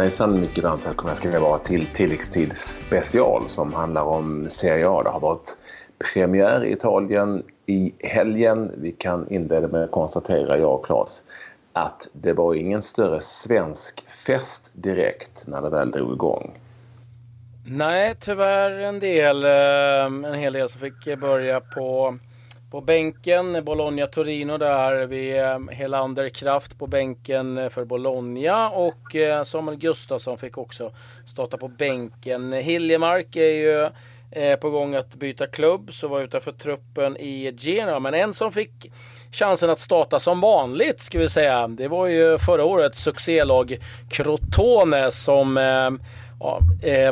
Hejsan, i mycket varmt välkomna ska ni vara till tilläggstid special som handlar om Serie A. Det har varit premiär i Italien i helgen. Vi kan inleda med att konstatera, jag och Claes, att det var ingen större svensk fest direkt när det väl drog igång. Nej, tyvärr en del. Eh, en hel del som fick börja på på bänken, Bologna-Torino där. Vi eh, Helander Kraft på bänken eh, för Bologna och eh, Samuel Gustafsson fick också starta på bänken. Hiljemark är ju på gång att byta klubb, så var utanför truppen i Genoa. Men en som fick chansen att starta som vanligt, ska vi säga, det var ju förra årets succélag Crotone som Ja,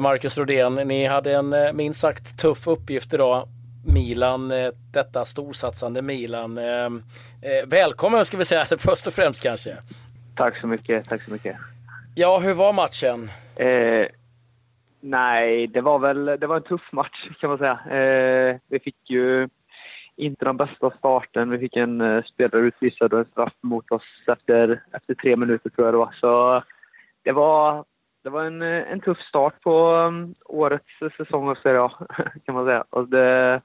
Marcus Rodén, ni hade en minst sagt tuff uppgift idag Milan, eh, detta storsatsande Milan. Eh, eh, välkommen ska vi säga först och främst kanske. Tack så mycket, tack så mycket. Ja, hur var matchen? Eh, nej, det var väl det var en tuff match kan man säga. Eh, vi fick ju inte den bästa starten. Vi fick en eh, spelare utvisad och en straff mot oss efter, efter tre minuter tror jag det var. Så det var, det var en, en tuff start på um, årets säsong av Serie A kan man säga. Och det,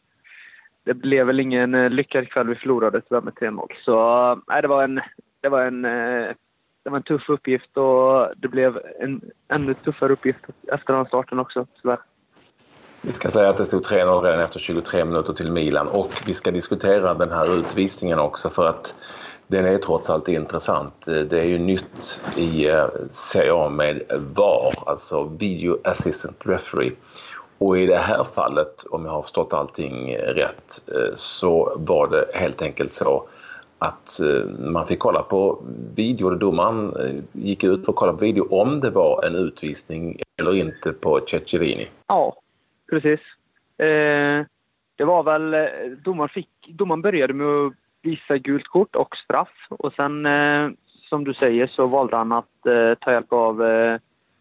det blev väl ingen eh, lyckad kväll. Vi förlorade tyvärr med 3-0. Så eh, nej, det var en, det var en eh, det var en tuff uppgift och det blev en ännu tuffare uppgift efter den starten också, tyvärr. Vi ska säga att det stod 3-0 redan efter 23 minuter till Milan och vi ska diskutera den här utvisningen också för att den är trots allt intressant. Det är ju nytt i Serie A med VAR, alltså Video Assistant Referee. Och i det här fallet, om jag har förstått allting rätt, eh, så var det helt enkelt så att eh, man fick kolla på video. Domaren eh, gick ut för att kolla på video om det var en utvisning eller inte på Ceccherini. Ja, precis. Eh, det var väl... Domaren, fick, domaren började med att visa gult kort och straff och sen, eh, som du säger, så valde han att eh, ta hjälp av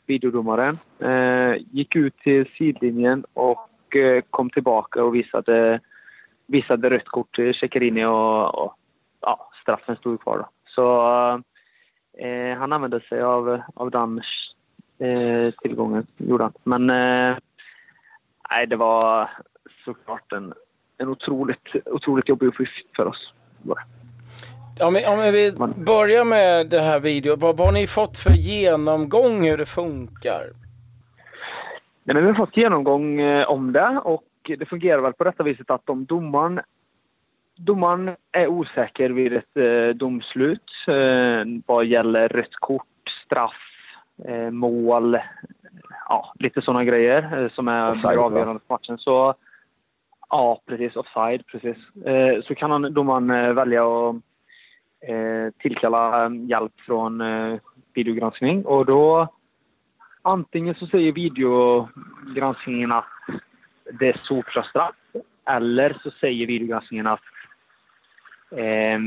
videodomaren. Eh, gick ut till sidlinjen och eh, kom tillbaka och visade, visade rött kort eh, till Ceccherini och, och ja, straffen stod kvar. Då. Så eh, han använde sig av, av den eh, tillgången, gjorde han. Men eh, nej, det var såklart en, en otroligt, otroligt jobbig uppgift för oss. Om vi, om vi börjar med det här videon. Vad, vad har ni fått för genomgång hur det funkar? Nej, men vi har fått genomgång eh, om det och det fungerar väl på detta viset att om domaren, domaren är osäker vid ett eh, domslut eh, vad gäller rött kort, straff, eh, mål, ja, lite sådana grejer eh, som är offside, avgörande för matchen. Så, ja, precis. Offside, precis. Eh, så kan han, domaren välja att tillkalla hjälp från eh, videogranskning och då antingen så säger videogranskningen att det är solklart straff eller så säger videogranskningen att eh,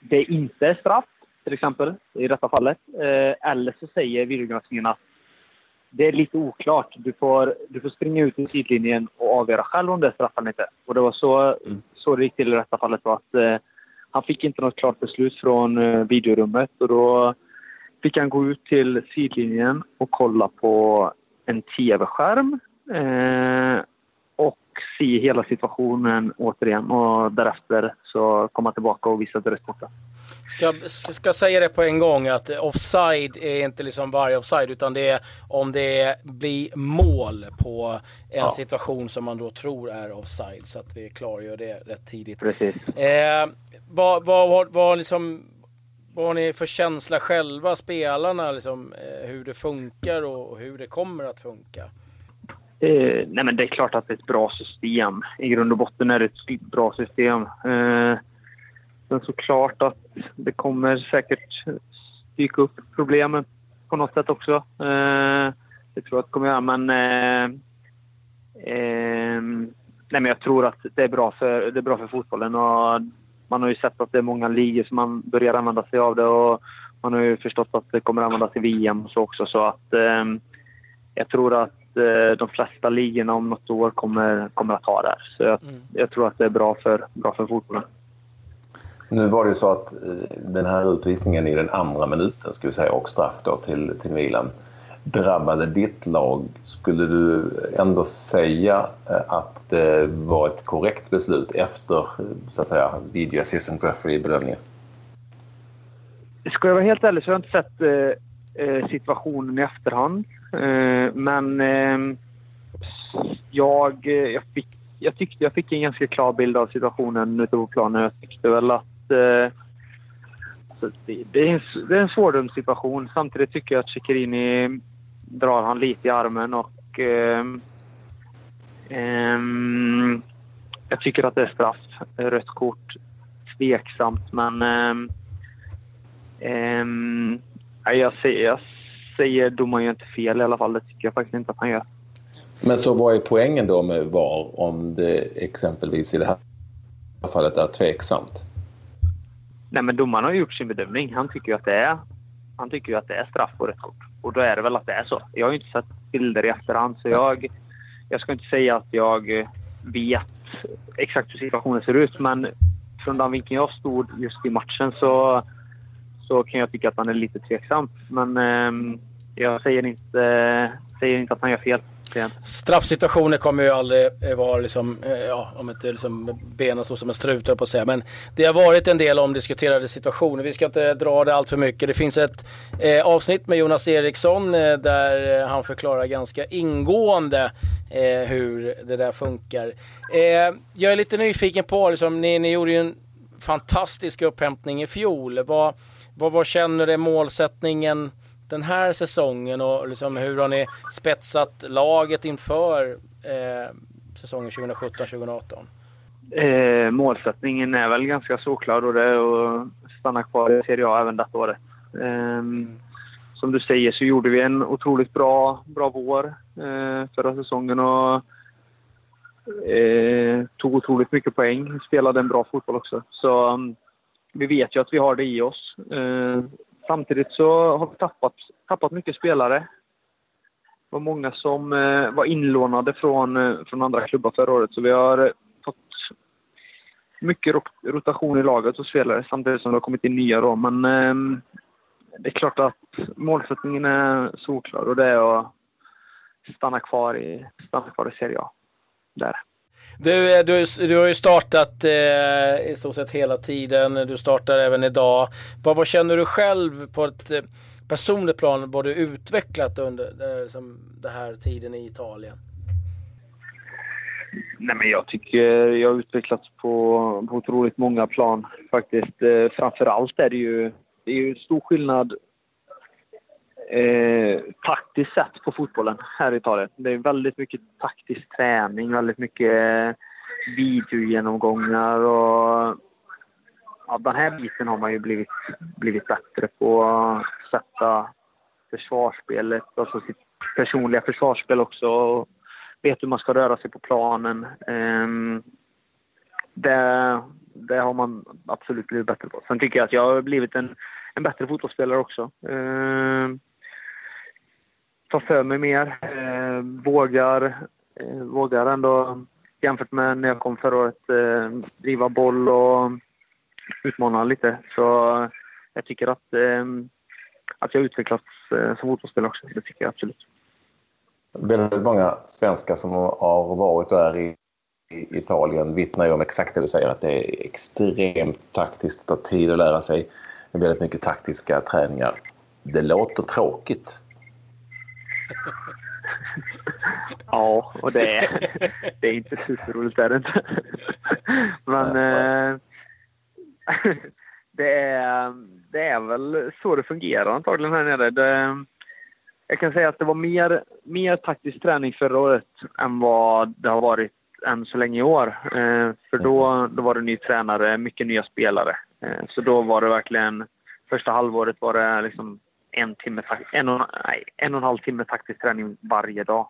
det inte är straff, till exempel, i detta fallet. Eh, eller så säger videogranskningen att det är lite oklart. Du får, du får springa ut i sidlinjen och avgöra själv om det är straff eller inte. Och det var så, mm. så det gick till i detta fallet. Var att, eh, han fick inte något klart beslut från eh, videorummet och då fick han gå ut till sidlinjen och kolla på en tv-skärm eh, och se hela situationen återigen och därefter så kom han tillbaka och visade resultatet. Ska, ska säga det på en gång att offside är inte liksom varje offside utan det är om det blir mål på en ja. situation som man då tror är offside så att vi klargör det rätt tidigt. Precis. Eh, vad, vad, vad, vad, liksom, vad har ni för känsla själva, spelarna, liksom, eh, hur det funkar och hur det kommer att funka? Eh, nej men det är klart att det är ett bra system. I grund och botten är det ett bra system. Eh, men såklart att det kommer säkert dyka upp problem på något sätt också. Eh, det tror jag att det kommer göra, men... Eh, eh, nej, men jag tror att det är, bra för, det är bra för fotbollen. Och man har ju sett att det är många ligor som man börjar använda sig av det. Och man har ju förstått att det kommer användas i VM och så också. Så att, eh, jag tror att eh, de flesta ligorna om något år kommer, kommer att ha det. Så jag, mm. jag tror att det är bra för, bra för fotbollen. Nu var det ju så att eh, den här utvisningen i den andra minuten ska vi säga, och straff då till, till Milan drabbade ditt lag. Skulle du ändå säga eh, att det var ett korrekt beslut efter så att säga, video assistant referee-bedömningen? Ska jag vara helt ärlig så har jag inte sett eh, eh situationen i efterhand. Eh, men ehm, eh, jag, jag, fick, jag tyckte jag fick en ganska klar bild av situationen ute på planen. Jag tyckte väl att Eh, det, det, är en, det är en svårdömd situation. Samtidigt tycker jag att Ceccherini drar han lite i armen och eh, eh, jag tycker att det är straff. Rött kort. Tveksamt, men eh, jag, säger, jag säger domaren gör inte fel i alla fall. Det tycker jag faktiskt inte att han gör. Men så vad är poängen då med VAR om det exempelvis i det här fallet är tveksamt? Nej, men domaren har gjort sin bedömning. Han tycker ju att det är, han tycker att det är straff och rött kort. Och då är det väl att det är så. Jag har ju inte sett bilder i efterhand så jag, jag ska inte säga att jag eh, vet exakt hur situationen ser ut men från den vinkeln jag stod just i matchen så, så kan jag tycka att han är lite tveksam. Men eh, jag säger inte, säger inte att han gör fel egentligen. Straffsituationer kommer ju aldrig eh, vara liksom, eh, ja, om inte liksom benen står som en strut på att säga. Men det har varit en del omdiskuterade situationer. Vi ska inte dra det allt för mycket. Det finns ett eh, avsnitt med Jonas Eriksson eh, där eh, han förklarar ganska ingående eh, hur det där funkar. Eh, jag är lite nyfiken på, liksom, ni, ni gjorde ju en fantastisk upphämtning i fjol. Vad, vad, vad känner du är målsättningen den här säsongen och liksom hur har ni spetsat laget inför eh, säsongen 2017-2018? Eh, målsättningen är väl ganska såklar och det är att stanna kvar i Serie A även detta året. Eh, som du säger så gjorde vi en otroligt bra, bra vår eh, förra säsongen och eh, tog otroligt mycket poäng. Spelade en bra fotboll också. Så um, vi vet ju att vi har det i oss. Samtidigt så har vi tappat, tappat mycket spelare. Det var många som eh, var inlånade från, eh, från andra klubbar förra året så vi har eh, fått mycket rotation i laget och spelare samtidigt som det har kommit in nya då. Men eh, det är klart att målsättningen är solklar och det är att stanna kvar i, stanna kvar i Serie A. Där. Du, eh, du, du har ju startat eh, i stort sett hela tiden. Du startar även idag. Vad, vad känner du själv på ett eh, personligt plan vad du utvecklat under eh, det, som, den här tiden i Italien? Nej, men jag tycker jag har utvecklats på, på otroligt många plan faktiskt. Eh, framför allt är det ju, det är ju stor skillnad eh, taktiskt sett på fotbollen här i Italien. Det är väldigt mycket taktisk träning, väldigt mycket eh, videogenomgångar och ja, den här biten har man ju blivit, blivit bättre på. Att sätta försvarsspelet, alltså sitt personliga försvarsspel också. Och vet hur man ska röra sig på planen. Eh, det, det har man absolut blivit bättre på. Sen tycker jag att jag har blivit en, en bättre fotbollsspelare också. Eh, tar för mig mer. Eh, vågar, eh, vågar ändå, jämfört med när jag kom förra året, eh, driva boll och utmana lite. Så jag tycker att, eh, att jag utvecklats eh, som fotbollsspelare också. Det tycker jag absolut. Väldigt många svenskar som har varit och är i Italien vittnar ju om exakt det du säger, att det är extremt taktiskt, det tar tid att lära sig. Väldigt mycket taktiska träningar. Det låter tråkigt ja, och det är, det är inte superroligt är det inte. Men eh, det, är, det är väl så det fungerar antagligen här nere. Det, jag kan säga att det var mer, mer taktisk träning förra året än vad det har varit än så länge i år. Eh, för då, då var det ny tränare, mycket nya spelare. Eh, så då var det verkligen, första halvåret var det liksom en, timme, en, och, nej, en och en halv timme taktisk träning varje dag.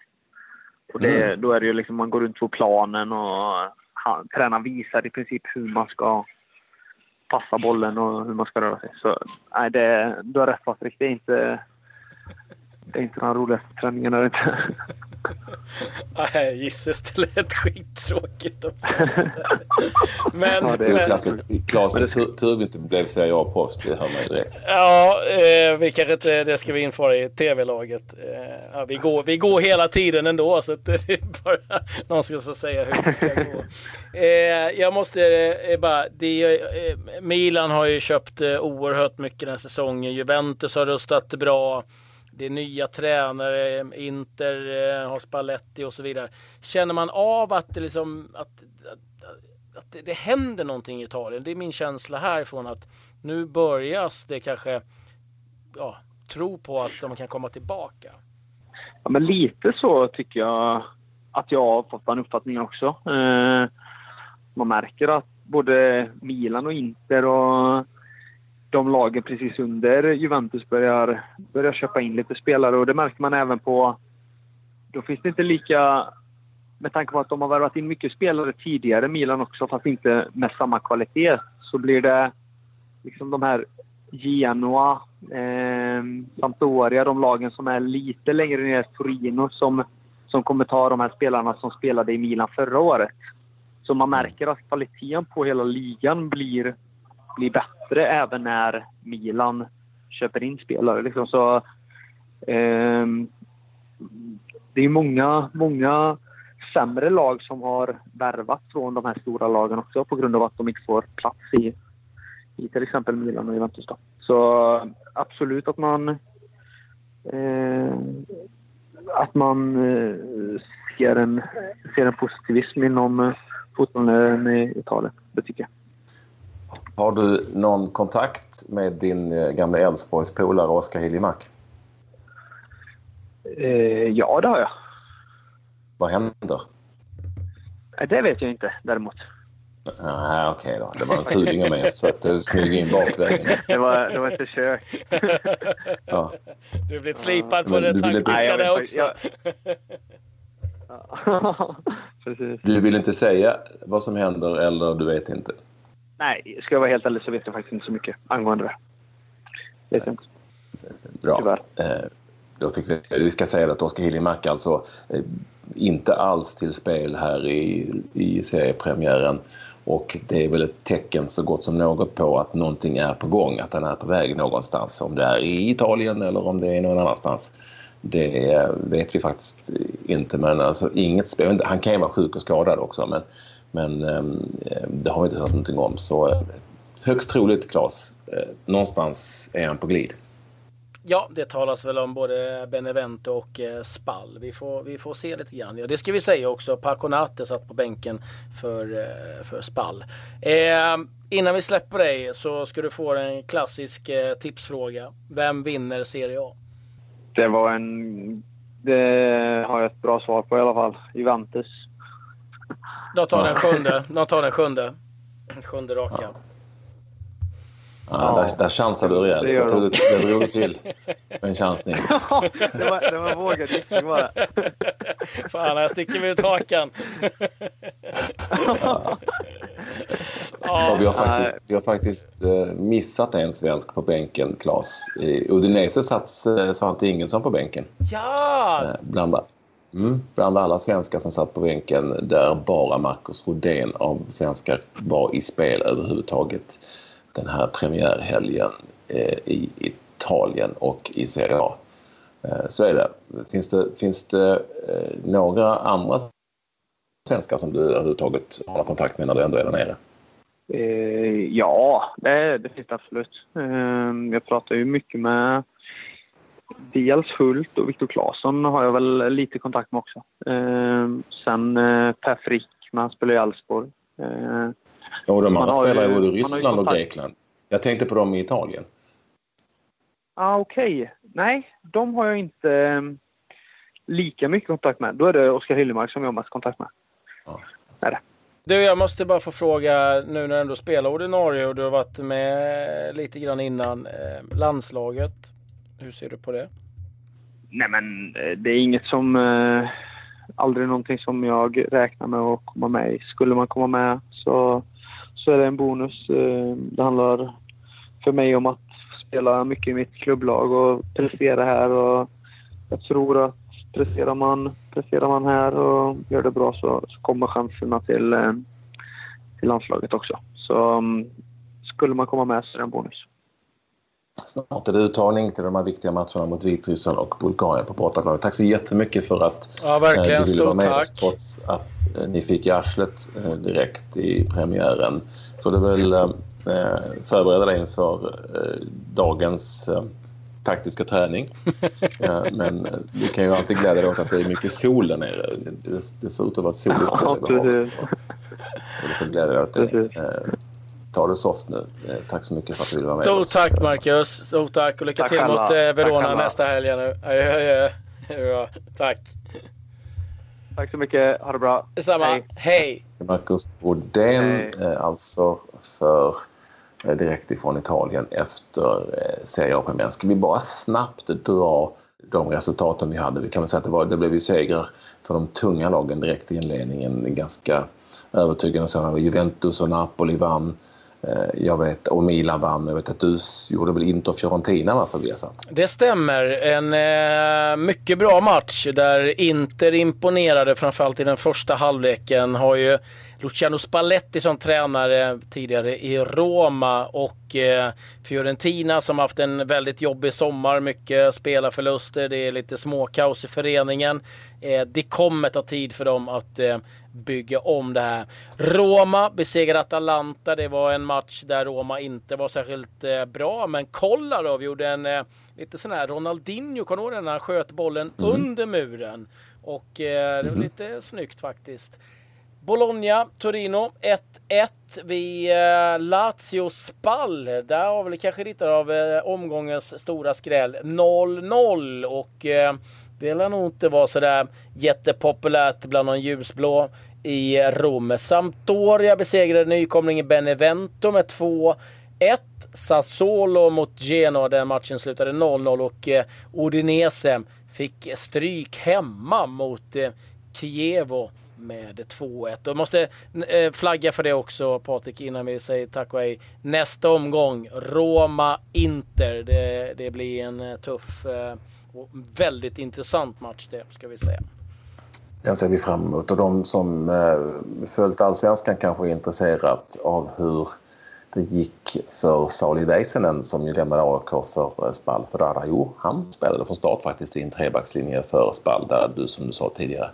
Och det, mm. Då är det ju liksom man går runt på planen och han, tränaren visar i princip hur man ska passa bollen och hur man ska röra sig. Så nej, det, du har rätt Patrik. Det är inte, det är inte den roligaste det inte. Nej, gisses det lät skittråkigt också. men, ja, det är men, klassiskt. Klas, tur vi inte blev Serie A-proffs, det hör man direkt. Ja, eh, vi kanske inte, det ska vi införa i tv-laget. Eh, ja, vi, går, vi går hela tiden ändå, så det är bara någon ska säga hur det ska gå. Eh, jag måste eh, bara, det, eh, Milan har ju köpt eh, oerhört mycket den här säsongen. Juventus har rustat bra det är nya tränare, Inter eh, har Spalletti och så vidare. Känner man av att det, liksom, att, att, att det, det händer någonting i Italien? Det är min känsla härifrån att nu börjas det kanske ja, tro på att de kan komma tillbaka. Ja, men lite så tycker jag att jag har fått den uppfattningen också. Eh, man märker att både Milan och Inter och de lagen precis under Juventus börjar, börjar köpa in lite spelare och det märker man även på... Då finns det inte lika... Med tanke på att de har värvat in mycket spelare tidigare, Milan också, fast inte med samma kvalitet, så blir det liksom de här Genoa, eh, Sampdoria, de lagen som är lite längre ner, Torino, som, som kommer ta de här spelarna som spelade i Milan förra året. Så man märker att kvaliteten på hela ligan blir blir bättre även när Milan köper in spelare. Liksom. Så, eh, det är många, många sämre lag som har värvat från de här stora lagen också på grund av att de inte får plats i, i till exempel Milan och Juventus. Då. Så absolut att man eh, att man eh, ser, en, ser en positivism inom fotbollen i Italien. Det tycker jag. Har du någon kontakt med din eh, gamla Elfsborgs polare Oskar Hiljemark? Eh, ja, det har jag. Vad händer? Det vet jag inte däremot. Nej, okej okay då. Det var en fuling av mig så att du smyger in bakvägen. Det var, det var ett försök. ja. Du har blivit slipad på det taktiska där också. Jag... Precis. Du vill inte säga vad som händer eller du vet inte? Nej, ska jag vara helt ärlig så vet jag faktiskt inte så mycket angående det. Vet jag inte. Bra. Tyvärr. Eh, då fick vi, vi ska säga att Oskar Hiljemark alltså eh, inte alls till spel här i, i seriepremiären. Och det är väl ett tecken så gott som något på att någonting är på gång, att han är på väg någonstans. Om det är i Italien eller om det är någon annanstans. Det vet vi faktiskt inte, men alltså inget spel. Han kan ju vara sjuk och skadad också, men men ehm, det har vi inte hört någonting om. Så eh, högst troligt, Claes, eh, någonstans är han på glid. Ja, det talas väl om både Benevento och eh, Spall. Vi får, vi får se lite grann. Ja, det ska vi säga också. Paconate satt på bänken för, för Spall. Eh, innan vi släpper dig så ska du få en klassisk eh, tipsfråga. Vem vinner Serie A? Det var en... Det har jag ett bra svar på i alla fall. Juventus. De tar den sjunde. De tar den sjunde. Sjunde raka. Ja. Ja, där, där chansade du rejält. Tog det, det drog till med en chansning. det, var, det var vågad gissning bara. Fan, här sticker vi ut hakan. ja. vi, har faktiskt, vi har faktiskt eh, missat en svensk på bänken, Claes. I Udinese satt eh, Svante Ingelsson på bänken. Ja! Eh, bland, Mm, bland alla svenskar som satt på bänken där bara Marcus Rodén av svenskar var i spel överhuvudtaget den här premiärhelgen eh, i Italien och i Serie A. Eh, så är det. Finns det, finns det eh, några andra svenskar som du överhuvudtaget har kontakt med när du ändå är där nere? Eh, ja, det, det finns det absolut. Eh, jag pratar ju mycket med dels Hult och Viktor Claesson har jag väl lite kontakt med också. Eh, sen eh, Per Frick, men han spelar i Elfsborg. Eh, ja, de andra spelar i både Ryssland och Grekland. Jag tänkte på dem i Italien. Ah, Okej. Okay. Nej, de har jag inte eh, lika mycket kontakt med. Då är det Oskar Hillemark som jag har mest kontakt med. Ja. Är det. Du, jag måste bara få fråga nu när du ändå spelar ordinarie och du har varit med lite grann innan. Eh, landslaget, hur ser du på det? Nej, men eh, det är inget som... Eh, aldrig någonting som jag räknar med att komma med i. Skulle man komma med så, så är det en bonus. Eh, det handlar för mig om att spela mycket i mitt klubblag och prestera här och jag tror att presterar man, presterar man här och gör det bra så, så kommer chanserna till, eh, till landslaget också. Så um, skulle man komma med så är det en bonus. Snart är det uttagning till de här viktiga matcherna mot Vitryssland och Bulgarien på bortaplan. Tack så jättemycket för att ja, verkligen. du ville vara med tack. oss trots att ni fick i arslet direkt i premiären. Får du väl eh, förbereda dig inför eh, dagens eh, taktiska träning. Men du kan ju alltid glädja dig åt att det är mycket sol där nere. Det ser ut att vara ett soligt ställe. Så du får glädja dig åt det. Ta det soft nu. Tack så mycket för att du ville vara med Stort tack Marcus. Stort tack och lycka tack till alla. mot Verona nästa helg. Nu. Adjö, adjö. Tack. Tack så mycket. Ha det bra. Detsamma. Hej. Hej. Marcus Brodén, alltså för direkt ifrån Italien efter Serie A-premiären. Ska vi bara snabbt dra de resultaten vi hade? Vi kan väl säga att det, var, det blev ju segrar för de tunga lagen direkt i inledningen. Ganska övertygande. Så Juventus och Napoli vann. Eh, jag vet, och Milan vann. Jag vet att du gjorde väl Inter Fiorentina va, för Viasat? Det stämmer. En eh, mycket bra match där Inter imponerade framförallt i den första halvleken. Har ju Luciano Spalletti som tränare tidigare i Roma och eh, Fiorentina som haft en väldigt jobbig sommar. Mycket spelarförluster, det är lite småkaos i föreningen. Eh, det kommer ta tid för dem att eh, bygga om det här. Roma besegrade Atalanta. Det var en match där Roma inte var särskilt eh, bra, men Kolarov gjorde en eh, lite sån här Ronaldinho, kommer du ihåg när han sköt bollen mm. under muren? Och eh, det var mm. lite snyggt faktiskt. Bologna, Torino 1-1 vid eh, Lazio Spall. Där har väl kanske lite av eh, omgångens stora skräll. 0-0 och eh, det lär nog inte vara sådär jättepopulärt bland de ljusblå i Rom. Sampdoria besegrade nykomlingen Benevento med 2-1. Sassuolo mot Genoa, den matchen slutade 0-0 och eh, Udinese fick stryk hemma mot eh, Kievo med 2-1. Jag måste eh, flagga för det också Patrik innan vi säger tack och hej. Nästa omgång Roma-Inter. Det, det, blir en eh, tuff eh, och väldigt intressant match det ska vi säga. Den ser vi fram emot och de som eh, följt allsvenskan kanske är intresserat av hur det gick för Sauli Väisänen som ju lämnade AIK för eh, Spal För där, jo, han spelade från start faktiskt i en trebackslinje för Spal där du som du sa tidigare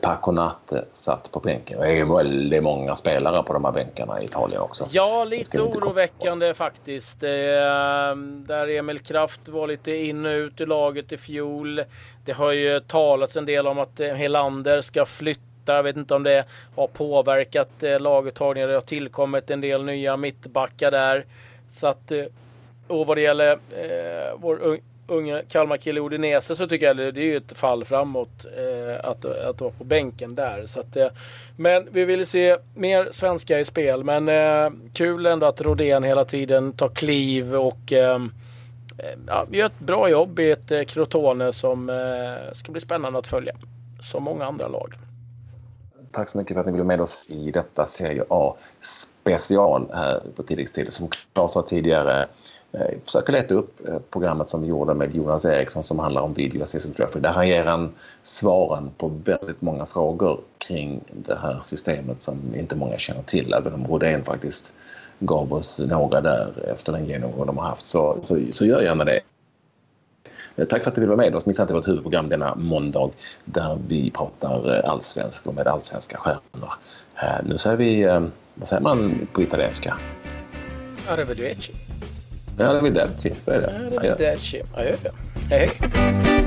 Paconate satt på bänken. Det är väldigt många spelare på de här bänkarna i Italien också. Ja, lite oroväckande faktiskt. Där Emil Kraft var lite in och ut i laget i fjol. Det har ju talats en del om att eh, Helander ska flytta. Jag vet inte om det har påverkat eh, laguttagningen. Det har tillkommit en del nya mittbackar där. Så att, och vad det gäller eh, vår unga Kalmar-kille Udinese så tycker jag det, det är ju ett fall framåt eh, att, att vara på bänken där. Så att, eh, men vi vill se mer svenska i spel. Men eh, kul ändå att Rodén hela tiden tar kliv och eh, eh, ja, gör ett bra jobb i ett eh, Crotone som eh, ska bli spännande att följa. Som många andra lag. Tack så mycket för att ni ville med oss i detta Serie A special här eh, på tilläggstid. Som Claes sa tidigare Eh, försöker leta upp eh, programmet som vi gjorde med Jonas Eriksson som handlar om video assistant referee. Där han ger han svaren på väldigt många frågor kring det här systemet som inte många känner till. Även om Rodén faktiskt gav oss några där efter den genomgång de har haft. Så, så, så gör gärna det. Eh, tack för att du ville vara med oss. Missa inte vårt huvudprogram denna måndag där vi pratar allsvenskt och med allsvenska stjärnor. Nu säger vi, vad säger man på italienska? Arrivederci. Arrivederci, så är det. Arrivederci. Adjö. Hej, hej.